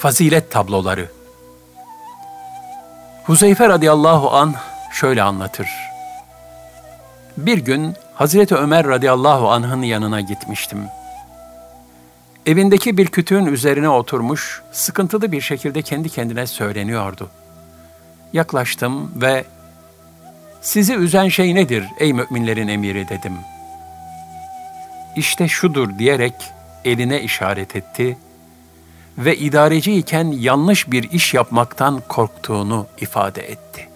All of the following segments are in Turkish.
Fazilet tabloları. Huzeyfe radıyallahu an şöyle anlatır. Bir gün Hazreti Ömer radıyallahu anh'ın yanına gitmiştim. Evindeki bir kütüğün üzerine oturmuş, sıkıntılı bir şekilde kendi kendine söyleniyordu. Yaklaştım ve sizi üzen şey nedir ey müminlerin emiri dedim. İşte şudur diyerek eline işaret etti ve idareci iken yanlış bir iş yapmaktan korktuğunu ifade etti.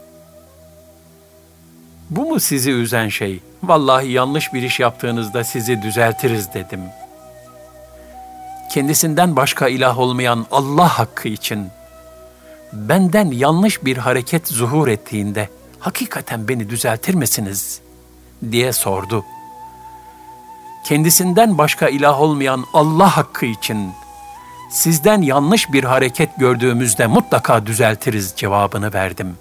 Bu mu sizi üzen şey? Vallahi yanlış bir iş yaptığınızda sizi düzeltiriz dedim. Kendisinden başka ilah olmayan Allah hakkı için benden yanlış bir hareket zuhur ettiğinde hakikaten beni düzeltir misiniz? diye sordu. Kendisinden başka ilah olmayan Allah hakkı için sizden yanlış bir hareket gördüğümüzde mutlaka düzeltiriz cevabını verdim.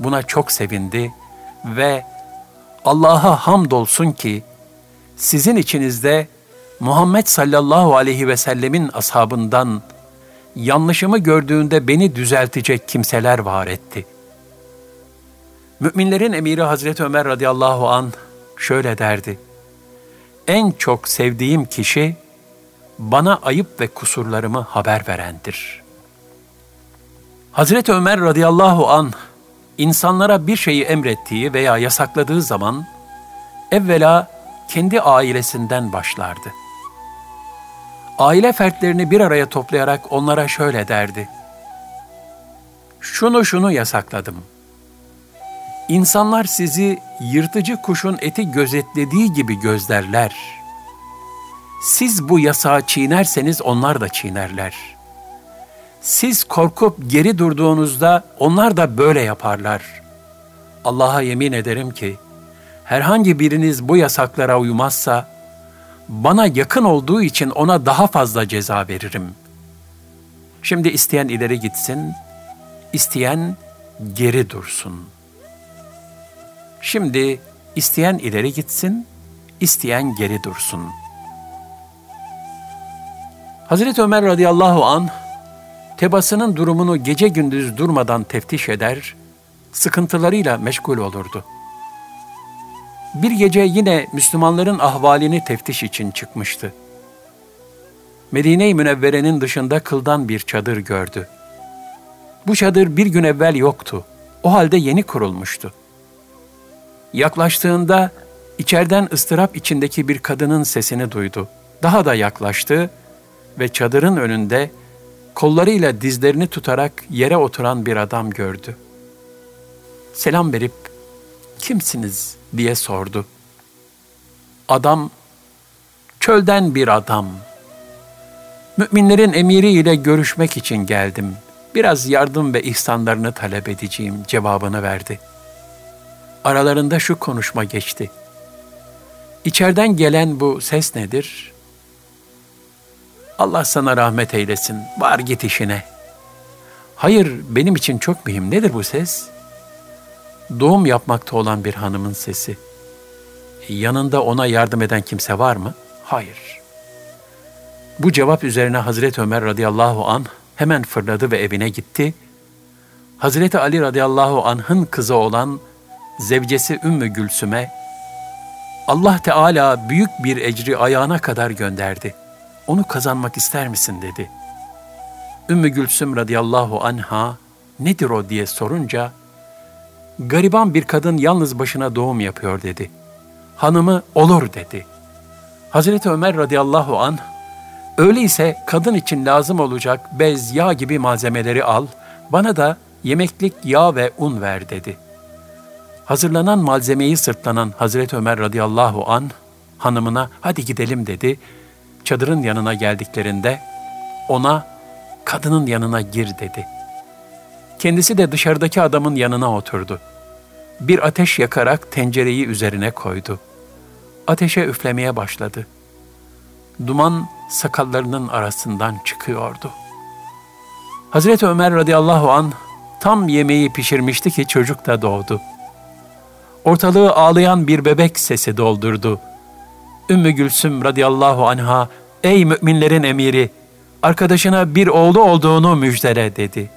Buna çok sevindi ve Allah'a hamdolsun ki sizin içinizde Muhammed sallallahu aleyhi ve sellemin ashabından yanlışımı gördüğünde beni düzeltecek kimseler var etti. Müminlerin emiri Hazreti Ömer radıyallahu an şöyle derdi. En çok sevdiğim kişi bana ayıp ve kusurlarımı haber verendir. Hazreti Ömer radıyallahu an insanlara bir şeyi emrettiği veya yasakladığı zaman evvela kendi ailesinden başlardı. Aile fertlerini bir araya toplayarak onlara şöyle derdi. Şunu şunu yasakladım. İnsanlar sizi yırtıcı kuşun eti gözetlediği gibi gözlerler. Siz bu yasağı çiğnerseniz onlar da çiğnerler.'' Siz korkup geri durduğunuzda onlar da böyle yaparlar. Allah'a yemin ederim ki herhangi biriniz bu yasaklara uymazsa bana yakın olduğu için ona daha fazla ceza veririm. Şimdi isteyen ileri gitsin, isteyen geri dursun. Şimdi isteyen ileri gitsin, isteyen geri dursun. Hazreti Ömer radıyallahu an tebasının durumunu gece gündüz durmadan teftiş eder, sıkıntılarıyla meşgul olurdu. Bir gece yine Müslümanların ahvalini teftiş için çıkmıştı. Medine-i Münevvere'nin dışında kıldan bir çadır gördü. Bu çadır bir gün evvel yoktu. O halde yeni kurulmuştu. Yaklaştığında içeriden ıstırap içindeki bir kadının sesini duydu. Daha da yaklaştı ve çadırın önünde kollarıyla dizlerini tutarak yere oturan bir adam gördü. Selam verip kimsiniz diye sordu. Adam çölden bir adam. Müminlerin emiri ile görüşmek için geldim. Biraz yardım ve ihsanlarını talep edeceğim cevabını verdi. Aralarında şu konuşma geçti. İçeriden gelen bu ses nedir? Allah sana rahmet eylesin. Var git işine. Hayır, benim için çok mühim. Nedir bu ses? Doğum yapmakta olan bir hanımın sesi. Yanında ona yardım eden kimse var mı? Hayır. Bu cevap üzerine Hazreti Ömer radıyallahu an hemen fırladı ve evine gitti. Hazreti Ali radıyallahu anh'ın kızı olan zevcesi Ümmü Gülsüm'e Allah Teala büyük bir ecri ayağına kadar gönderdi onu kazanmak ister misin dedi. Ümmü Gülsüm radıyallahu anha nedir o diye sorunca gariban bir kadın yalnız başına doğum yapıyor dedi. Hanımı olur dedi. Hazreti Ömer radıyallahu an öyleyse kadın için lazım olacak bez, yağ gibi malzemeleri al, bana da yemeklik yağ ve un ver dedi. Hazırlanan malzemeyi sırtlanan Hazreti Ömer radıyallahu an hanımına hadi gidelim dedi çadırın yanına geldiklerinde ona kadının yanına gir dedi. Kendisi de dışarıdaki adamın yanına oturdu. Bir ateş yakarak tencereyi üzerine koydu. Ateşe üflemeye başladı. Duman sakallarının arasından çıkıyordu. Hazreti Ömer radıyallahu an tam yemeği pişirmişti ki çocuk da doğdu. Ortalığı ağlayan bir bebek sesi doldurdu. Ümmü Gülsüm radıyallahu anha, ey müminlerin emiri, arkadaşına bir oğlu olduğunu müjdele dedi.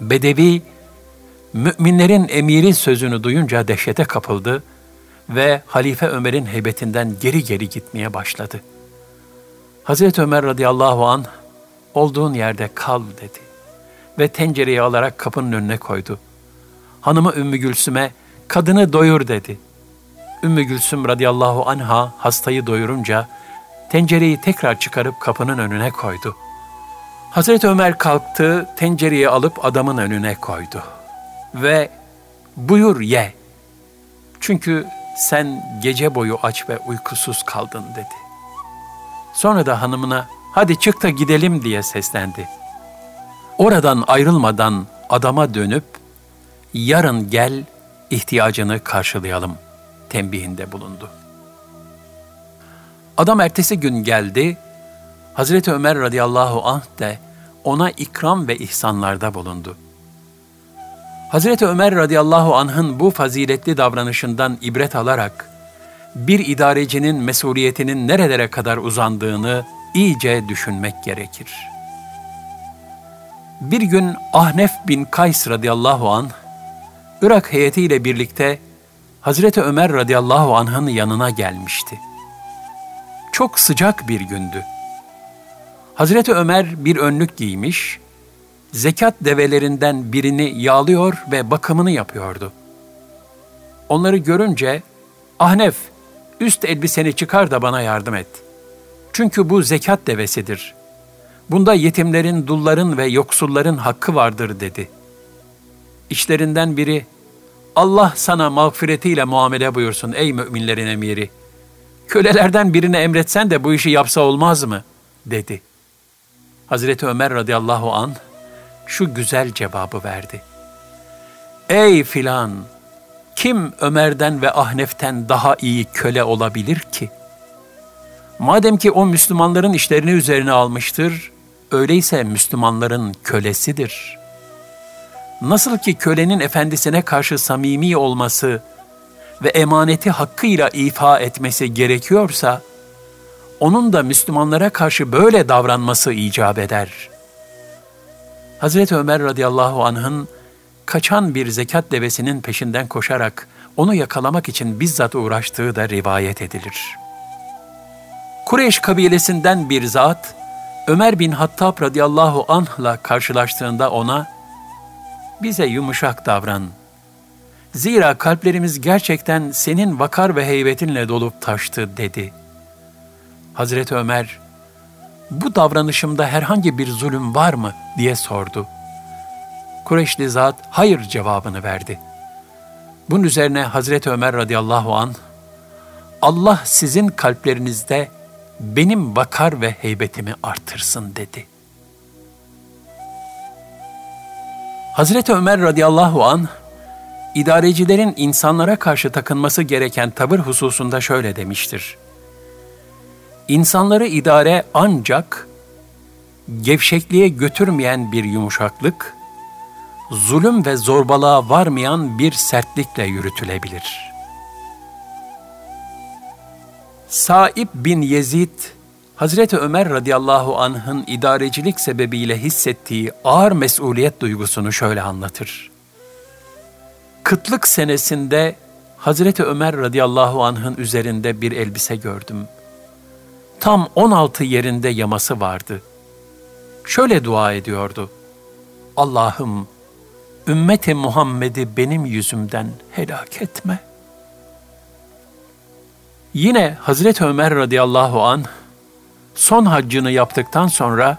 Bedevi, müminlerin emiri sözünü duyunca dehşete kapıldı ve Halife Ömer'in heybetinden geri geri gitmeye başladı. Hazreti Ömer radıyallahu an olduğun yerde kal dedi ve tencereyi alarak kapının önüne koydu. Hanımı Ümmü Gülsüm'e kadını doyur dedi. Ümmü Gülsüm radıyallahu anha hastayı doyurunca tencereyi tekrar çıkarıp kapının önüne koydu. Hazreti Ömer kalktı, tencereyi alıp adamın önüne koydu. Ve buyur ye. Çünkü sen gece boyu aç ve uykusuz kaldın dedi. Sonra da hanımına hadi çık da gidelim diye seslendi. Oradan ayrılmadan adama dönüp yarın gel ihtiyacını karşılayalım tembihinde bulundu. Adam ertesi gün geldi, Hazreti Ömer radıyallahu anh de ona ikram ve ihsanlarda bulundu. Hazreti Ömer radıyallahu anh'ın bu faziletli davranışından ibret alarak bir idarecinin mesuliyetinin nerelere kadar uzandığını iyice düşünmek gerekir. Bir gün Ahnef bin Kays radıyallahu anh, Irak heyetiyle birlikte Hazreti Ömer radıyallahu anh'ın yanına gelmişti. Çok sıcak bir gündü. Hazreti Ömer bir önlük giymiş, zekat develerinden birini yağlıyor ve bakımını yapıyordu. Onları görünce, Ahnef, üst elbiseni çıkar da bana yardım et. Çünkü bu zekat devesidir. Bunda yetimlerin, dulların ve yoksulların hakkı vardır dedi. İçlerinden biri, Allah sana mağfiretiyle muamele buyursun ey müminlerin emiri. Kölelerden birine emretsen de bu işi yapsa olmaz mı? dedi. Hazreti Ömer radıyallahu an şu güzel cevabı verdi. Ey filan, kim Ömer'den ve Ahnef'ten daha iyi köle olabilir ki? Madem ki o Müslümanların işlerini üzerine almıştır, öyleyse Müslümanların kölesidir. Nasıl ki kölenin efendisine karşı samimi olması ve emaneti hakkıyla ifa etmesi gerekiyorsa, onun da Müslümanlara karşı böyle davranması icap eder. Hazreti Ömer radıyallahu anh'ın kaçan bir zekat devesinin peşinden koşarak onu yakalamak için bizzat uğraştığı da rivayet edilir. Kureyş kabilesinden bir zat, Ömer bin Hattab radıyallahu anh'la karşılaştığında ona, bize yumuşak davran. Zira kalplerimiz gerçekten senin vakar ve heybetinle dolup taştı dedi. Hazreti Ömer, bu davranışımda herhangi bir zulüm var mı diye sordu. Kureyşli zat hayır cevabını verdi. Bunun üzerine Hazreti Ömer radıyallahu an Allah sizin kalplerinizde benim vakar ve heybetimi artırsın dedi. Hazreti Ömer radıyallahu an idarecilerin insanlara karşı takınması gereken tavır hususunda şöyle demiştir. İnsanları idare ancak gevşekliğe götürmeyen bir yumuşaklık, zulüm ve zorbalığa varmayan bir sertlikle yürütülebilir. Saib bin Yezid, Hazreti Ömer radıyallahu anh'ın idarecilik sebebiyle hissettiği ağır mesuliyet duygusunu şöyle anlatır. Kıtlık senesinde Hazreti Ömer radıyallahu anh'ın üzerinde bir elbise gördüm. Tam 16 yerinde yaması vardı. Şöyle dua ediyordu. Allah'ım ümmeti Muhammed'i benim yüzümden helak etme. Yine Hazreti Ömer radıyallahu an son haccını yaptıktan sonra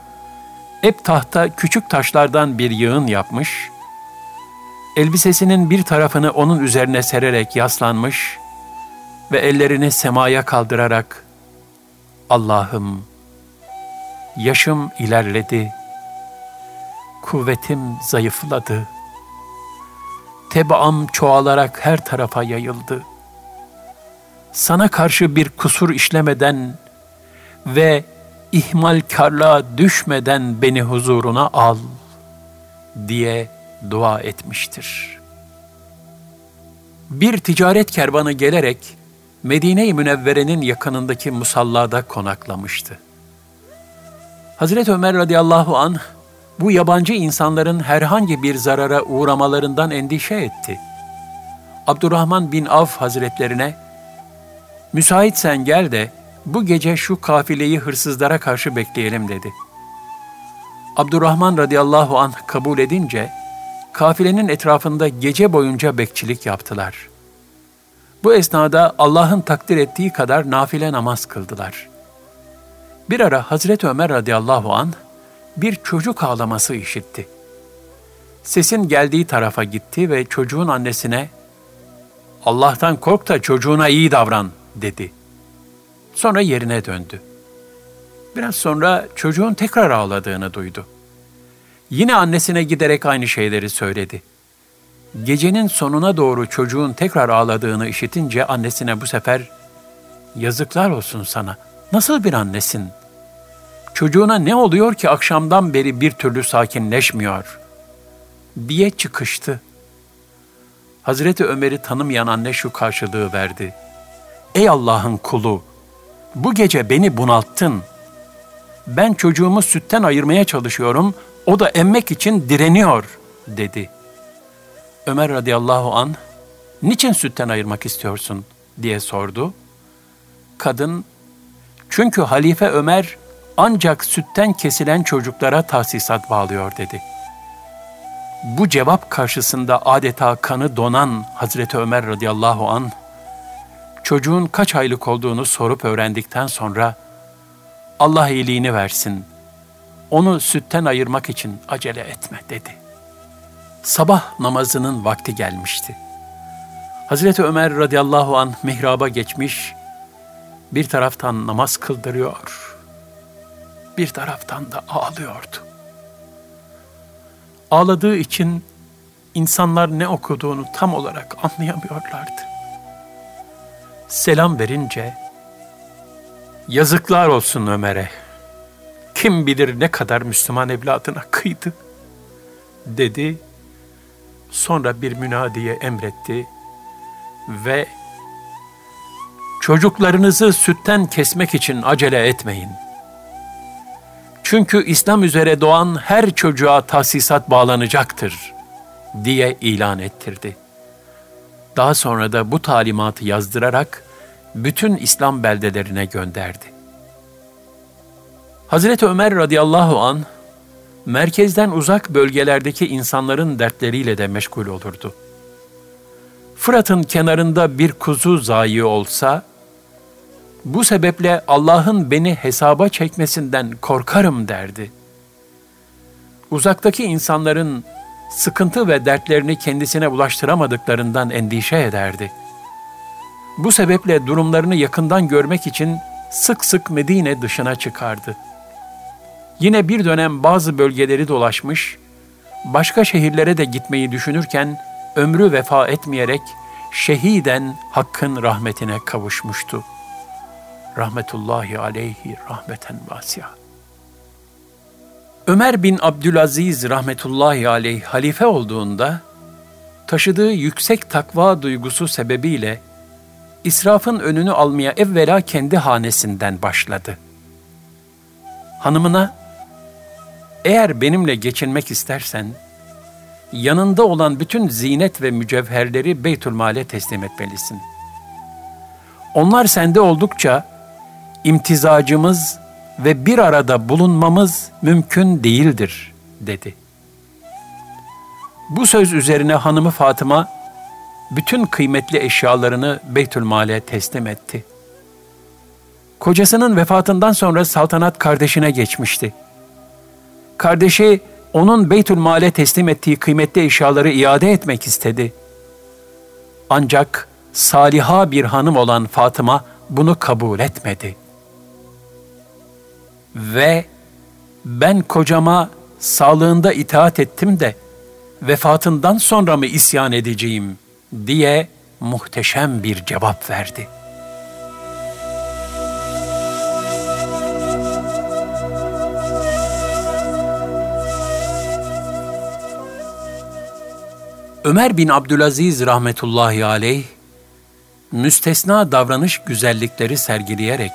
Ebtah'ta küçük taşlardan bir yığın yapmış, elbisesinin bir tarafını onun üzerine sererek yaslanmış ve ellerini semaya kaldırarak Allah'ım yaşım ilerledi, kuvvetim zayıfladı, tebaam çoğalarak her tarafa yayıldı. Sana karşı bir kusur işlemeden ve ihmalkarlığa düşmeden beni huzuruna al diye dua etmiştir. Bir ticaret kervanı gelerek Medine-i Münevvere'nin yakınındaki musallada konaklamıştı. Hazreti Ömer radıyallahu an bu yabancı insanların herhangi bir zarara uğramalarından endişe etti. Abdurrahman bin Avf hazretlerine, müsaitsen gel de bu gece şu kafileyi hırsızlara karşı bekleyelim dedi. Abdurrahman radıyallahu anh kabul edince, kafilenin etrafında gece boyunca bekçilik yaptılar. Bu esnada Allah'ın takdir ettiği kadar nafile namaz kıldılar. Bir ara Hazreti Ömer radıyallahu an bir çocuk ağlaması işitti. Sesin geldiği tarafa gitti ve çocuğun annesine Allah'tan kork da çocuğuna iyi davran dedi. Sonra yerine döndü. Biraz sonra çocuğun tekrar ağladığını duydu. Yine annesine giderek aynı şeyleri söyledi. Gecenin sonuna doğru çocuğun tekrar ağladığını işitince annesine bu sefer "Yazıklar olsun sana. Nasıl bir annesin? Çocuğuna ne oluyor ki akşamdan beri bir türlü sakinleşmiyor?" diye çıkıştı. Hazreti Ömer'i tanımayan anne şu karşılığı verdi. Ey Allah'ın kulu! Bu gece beni bunalttın. Ben çocuğumu sütten ayırmaya çalışıyorum, o da emmek için direniyor, dedi. Ömer radıyallahu an, niçin sütten ayırmak istiyorsun, diye sordu. Kadın, çünkü Halife Ömer ancak sütten kesilen çocuklara tahsisat bağlıyor, dedi.'' Bu cevap karşısında adeta kanı donan Hazreti Ömer radıyallahu an çocuğun kaç aylık olduğunu sorup öğrendikten sonra Allah iyiliğini versin. Onu sütten ayırmak için acele etme dedi. Sabah namazının vakti gelmişti. Hazreti Ömer radıyallahu an mihraba geçmiş, bir taraftan namaz kıldırıyor, bir taraftan da ağlıyordu. Ağladığı için insanlar ne okuduğunu tam olarak anlayamıyorlardı. Selam verince, yazıklar olsun Ömer'e, kim bilir ne kadar Müslüman evladına kıydı, dedi. Sonra bir münadiye emretti ve çocuklarınızı sütten kesmek için acele etmeyin.'' Çünkü İslam üzere doğan her çocuğa tahsisat bağlanacaktır diye ilan ettirdi. Daha sonra da bu talimatı yazdırarak bütün İslam beldelerine gönderdi. Hazreti Ömer radıyallahu an merkezden uzak bölgelerdeki insanların dertleriyle de meşgul olurdu. Fırat'ın kenarında bir kuzu zayi olsa, bu sebeple Allah'ın beni hesaba çekmesinden korkarım derdi. Uzaktaki insanların sıkıntı ve dertlerini kendisine ulaştıramadıklarından endişe ederdi. Bu sebeple durumlarını yakından görmek için sık sık Medine dışına çıkardı. Yine bir dönem bazı bölgeleri dolaşmış, başka şehirlere de gitmeyi düşünürken ömrü vefa etmeyerek şehiden Hakk'ın rahmetine kavuşmuştu.'' rahmetullahi aleyhi rahmeten vasya. Ömer bin Abdülaziz rahmetullahi aleyh halife olduğunda taşıdığı yüksek takva duygusu sebebiyle israfın önünü almaya evvela kendi hanesinden başladı. Hanımına, eğer benimle geçinmek istersen, yanında olan bütün zinet ve mücevherleri Beytülmal'e teslim etmelisin. Onlar sende oldukça imtizacımız ve bir arada bulunmamız mümkün değildir, dedi. Bu söz üzerine hanımı Fatıma, bütün kıymetli eşyalarını Beytülmal'e teslim etti. Kocasının vefatından sonra saltanat kardeşine geçmişti. Kardeşi onun Beytülmal'e teslim ettiği kıymetli eşyaları iade etmek istedi. Ancak saliha bir hanım olan Fatıma bunu kabul etmedi ve ben kocama sağlığında itaat ettim de vefatından sonra mı isyan edeceğim diye muhteşem bir cevap verdi. Ömer bin Abdülaziz rahmetullahi aleyh müstesna davranış güzellikleri sergileyerek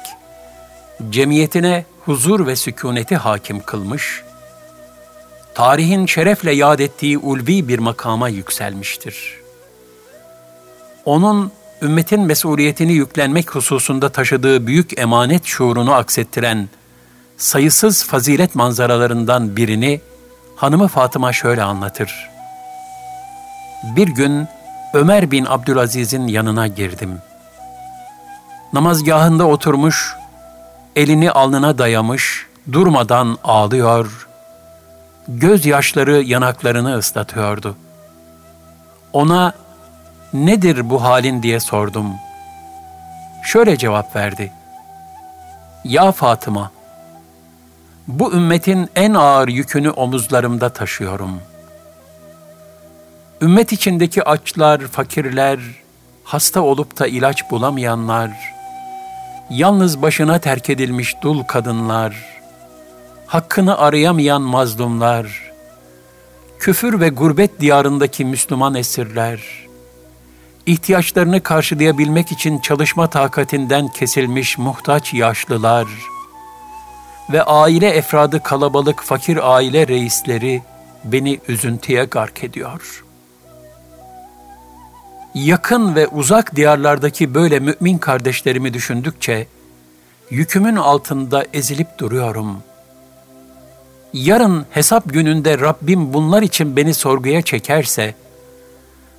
cemiyetine huzur ve sükuneti hakim kılmış, tarihin şerefle yad ettiği ulvi bir makama yükselmiştir. Onun ümmetin mesuliyetini yüklenmek hususunda taşıdığı büyük emanet şuurunu aksettiren sayısız fazilet manzaralarından birini hanımı Fatıma şöyle anlatır. Bir gün Ömer bin Abdülaziz'in yanına girdim. Namazgahında oturmuş, elini alnına dayamış, durmadan ağlıyor, gözyaşları yanaklarını ıslatıyordu. Ona nedir bu halin diye sordum. Şöyle cevap verdi. Ya Fatıma, bu ümmetin en ağır yükünü omuzlarımda taşıyorum. Ümmet içindeki açlar, fakirler, hasta olup da ilaç bulamayanlar, yalnız başına terk edilmiş dul kadınlar, hakkını arayamayan mazlumlar, küfür ve gurbet diyarındaki Müslüman esirler, ihtiyaçlarını karşılayabilmek için çalışma takatinden kesilmiş muhtaç yaşlılar ve aile efradı kalabalık fakir aile reisleri beni üzüntüye gark ediyor. Yakın ve uzak diyarlardaki böyle mümin kardeşlerimi düşündükçe yükümün altında ezilip duruyorum.'' yarın hesap gününde Rabbim bunlar için beni sorguya çekerse,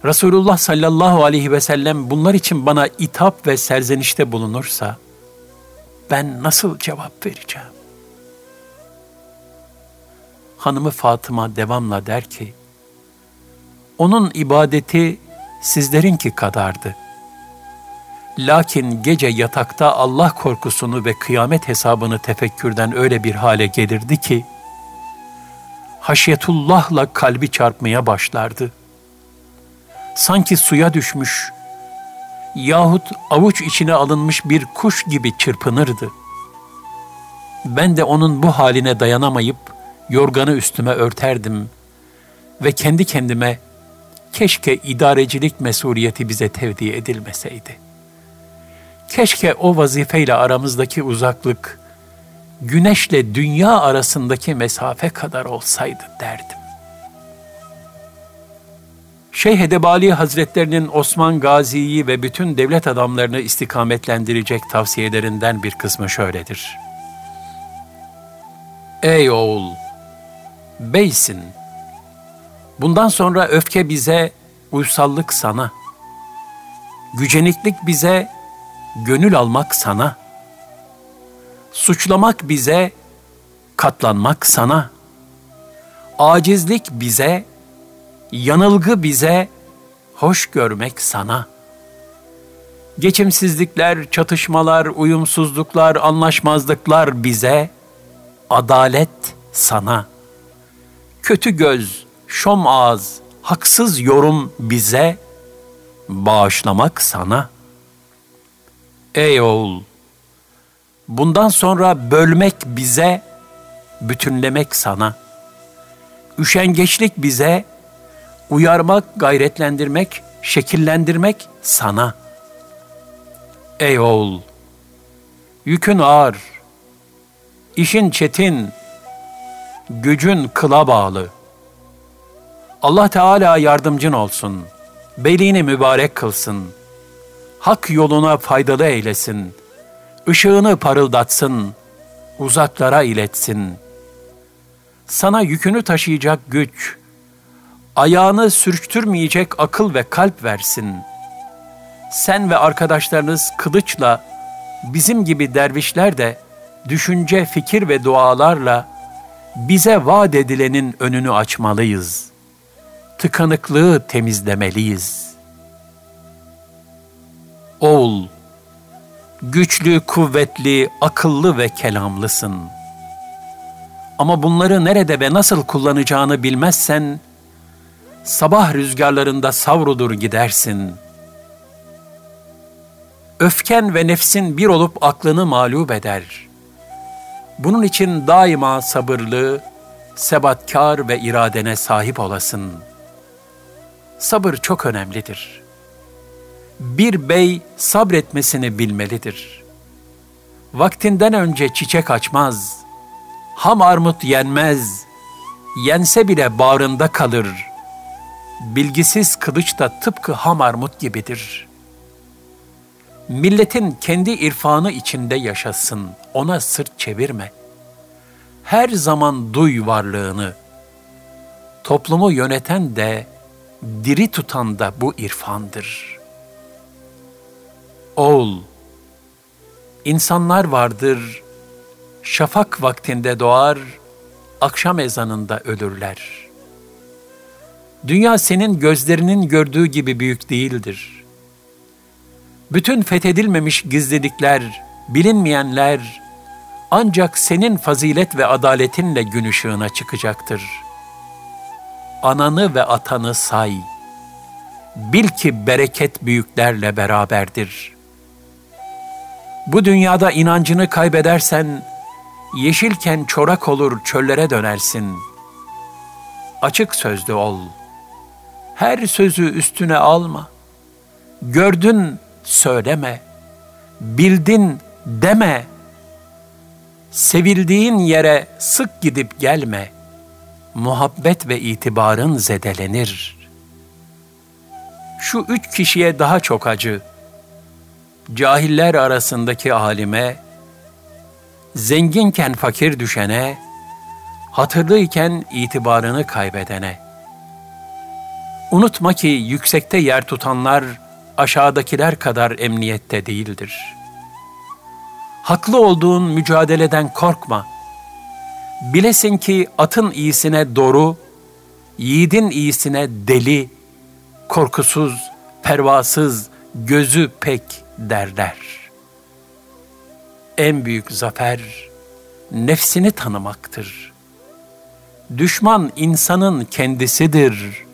Resulullah sallallahu aleyhi ve sellem bunlar için bana itap ve serzenişte bulunursa, ben nasıl cevap vereceğim? Hanımı Fatıma devamla der ki, onun ibadeti sizlerinki kadardı. Lakin gece yatakta Allah korkusunu ve kıyamet hesabını tefekkürden öyle bir hale gelirdi ki, haşyetullahla kalbi çarpmaya başlardı. Sanki suya düşmüş yahut avuç içine alınmış bir kuş gibi çırpınırdı. Ben de onun bu haline dayanamayıp yorganı üstüme örterdim ve kendi kendime keşke idarecilik mesuliyeti bize tevdi edilmeseydi. Keşke o vazifeyle aramızdaki uzaklık güneşle dünya arasındaki mesafe kadar olsaydı derdim. Şeyh Edebali Hazretlerinin Osman Gazi'yi ve bütün devlet adamlarını istikametlendirecek tavsiyelerinden bir kısmı şöyledir. Ey oğul, beysin. Bundan sonra öfke bize, uysallık sana. Güceniklik bize, gönül almak sana.'' Suçlamak bize, katlanmak sana. Acizlik bize, yanılgı bize, hoş görmek sana. Geçimsizlikler, çatışmalar, uyumsuzluklar, anlaşmazlıklar bize, adalet sana. Kötü göz, şom ağız, haksız yorum bize, bağışlamak sana. Ey oğul! Bundan sonra bölmek bize, bütünlemek sana. Üşengeçlik bize, uyarmak, gayretlendirmek, şekillendirmek sana. Ey oğul, yükün ağır, işin çetin, gücün kıla bağlı. Allah Teala yardımcın olsun, belini mübarek kılsın, hak yoluna faydalı eylesin.'' ışığını parıldatsın, uzaklara iletsin. Sana yükünü taşıyacak güç, ayağını sürçtürmeyecek akıl ve kalp versin. Sen ve arkadaşlarınız kılıçla, bizim gibi dervişler de düşünce, fikir ve dualarla bize vaat edilenin önünü açmalıyız. Tıkanıklığı temizlemeliyiz. Oğul, güçlü, kuvvetli, akıllı ve kelamlısın. Ama bunları nerede ve nasıl kullanacağını bilmezsen, sabah rüzgarlarında savrulur gidersin. Öfken ve nefsin bir olup aklını mağlup eder. Bunun için daima sabırlı, sebatkar ve iradene sahip olasın. Sabır çok önemlidir.'' bir bey sabretmesini bilmelidir. Vaktinden önce çiçek açmaz, ham armut yenmez, yense bile bağrında kalır. Bilgisiz kılıç da tıpkı ham armut gibidir. Milletin kendi irfanı içinde yaşasın, ona sırt çevirme. Her zaman duy varlığını. Toplumu yöneten de, diri tutan da bu irfandır. Oğul, insanlar vardır, şafak vaktinde doğar, akşam ezanında ölürler. Dünya senin gözlerinin gördüğü gibi büyük değildir. Bütün fethedilmemiş gizlilikler, bilinmeyenler ancak senin fazilet ve adaletinle gün ışığına çıkacaktır. Ananı ve atanı say. Bil ki bereket büyüklerle beraberdir. Bu dünyada inancını kaybedersen, Yeşilken çorak olur çöllere dönersin. Açık sözlü ol. Her sözü üstüne alma. Gördün söyleme. Bildin deme. Sevildiğin yere sık gidip gelme. Muhabbet ve itibarın zedelenir. Şu üç kişiye daha çok acı. Cahiller arasındaki alime, zenginken fakir düşene, hatırlıyken itibarını kaybedene. Unutma ki yüksekte yer tutanlar aşağıdakiler kadar emniyette değildir. Haklı olduğun mücadeleden korkma. Bilesin ki atın iyisine doğru, yiğidin iyisine deli, korkusuz, pervasız, gözü pek derler.'' en büyük zafer nefsini tanımaktır. Düşman insanın kendisidir.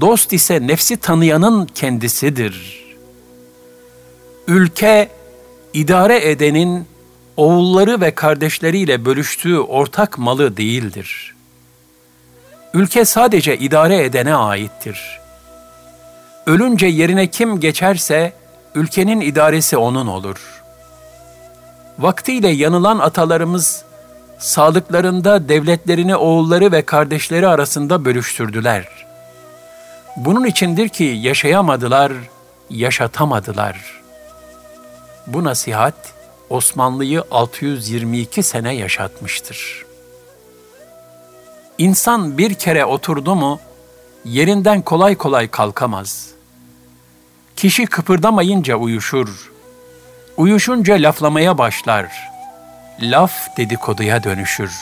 Dost ise nefsi tanıyanın kendisidir. Ülke idare edenin oğulları ve kardeşleriyle bölüştüğü ortak malı değildir. Ülke sadece idare edene aittir. Ölünce yerine kim geçerse ülkenin idaresi onun olur.'' Vaktiyle yanılan atalarımız sağlıklarında devletlerini oğulları ve kardeşleri arasında bölüştürdüler. Bunun içindir ki yaşayamadılar, yaşatamadılar. Bu nasihat Osmanlı'yı 622 sene yaşatmıştır. İnsan bir kere oturdu mu yerinden kolay kolay kalkamaz. Kişi kıpırdamayınca uyuşur.'' Uyuşunca laflamaya başlar. Laf dedikoduya dönüşür.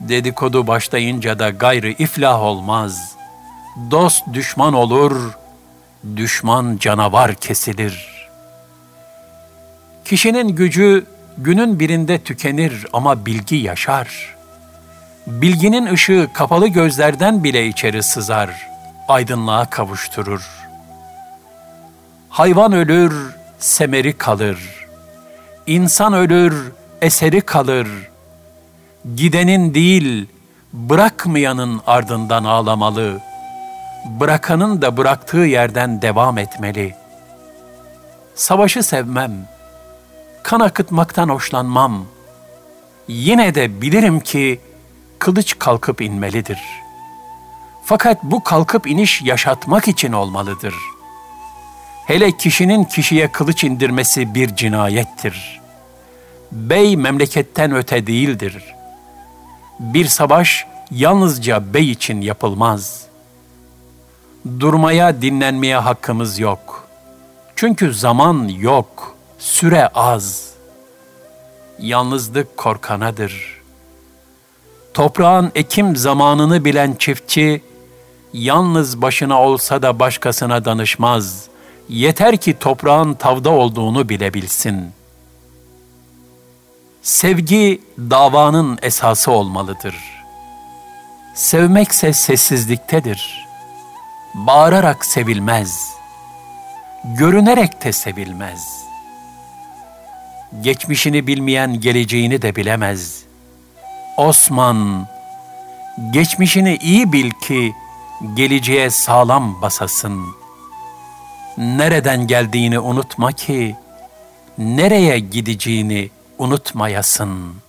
Dedikodu başlayınca da gayrı iflah olmaz. Dost düşman olur, düşman canavar kesilir. Kişinin gücü günün birinde tükenir ama bilgi yaşar. Bilginin ışığı kapalı gözlerden bile içeri sızar, aydınlığa kavuşturur. Hayvan ölür, semeri kalır. İnsan ölür, eseri kalır. Gidenin değil, bırakmayanın ardından ağlamalı. Bırakanın da bıraktığı yerden devam etmeli. Savaşı sevmem. Kan akıtmaktan hoşlanmam. Yine de bilirim ki kılıç kalkıp inmelidir. Fakat bu kalkıp iniş yaşatmak için olmalıdır.'' Hele kişinin kişiye kılıç indirmesi bir cinayettir. Bey memleketten öte değildir. Bir savaş yalnızca bey için yapılmaz. Durmaya, dinlenmeye hakkımız yok. Çünkü zaman yok, süre az. Yalnızlık korkanadır. Toprağın ekim zamanını bilen çiftçi, yalnız başına olsa da başkasına danışmaz.'' yeter ki toprağın tavda olduğunu bilebilsin. Sevgi davanın esası olmalıdır. Sevmekse sessizliktedir. Bağırarak sevilmez. Görünerek de sevilmez. Geçmişini bilmeyen geleceğini de bilemez. Osman, geçmişini iyi bil ki geleceğe sağlam basasın.'' nereden geldiğini unutma ki nereye gideceğini unutmayasın.''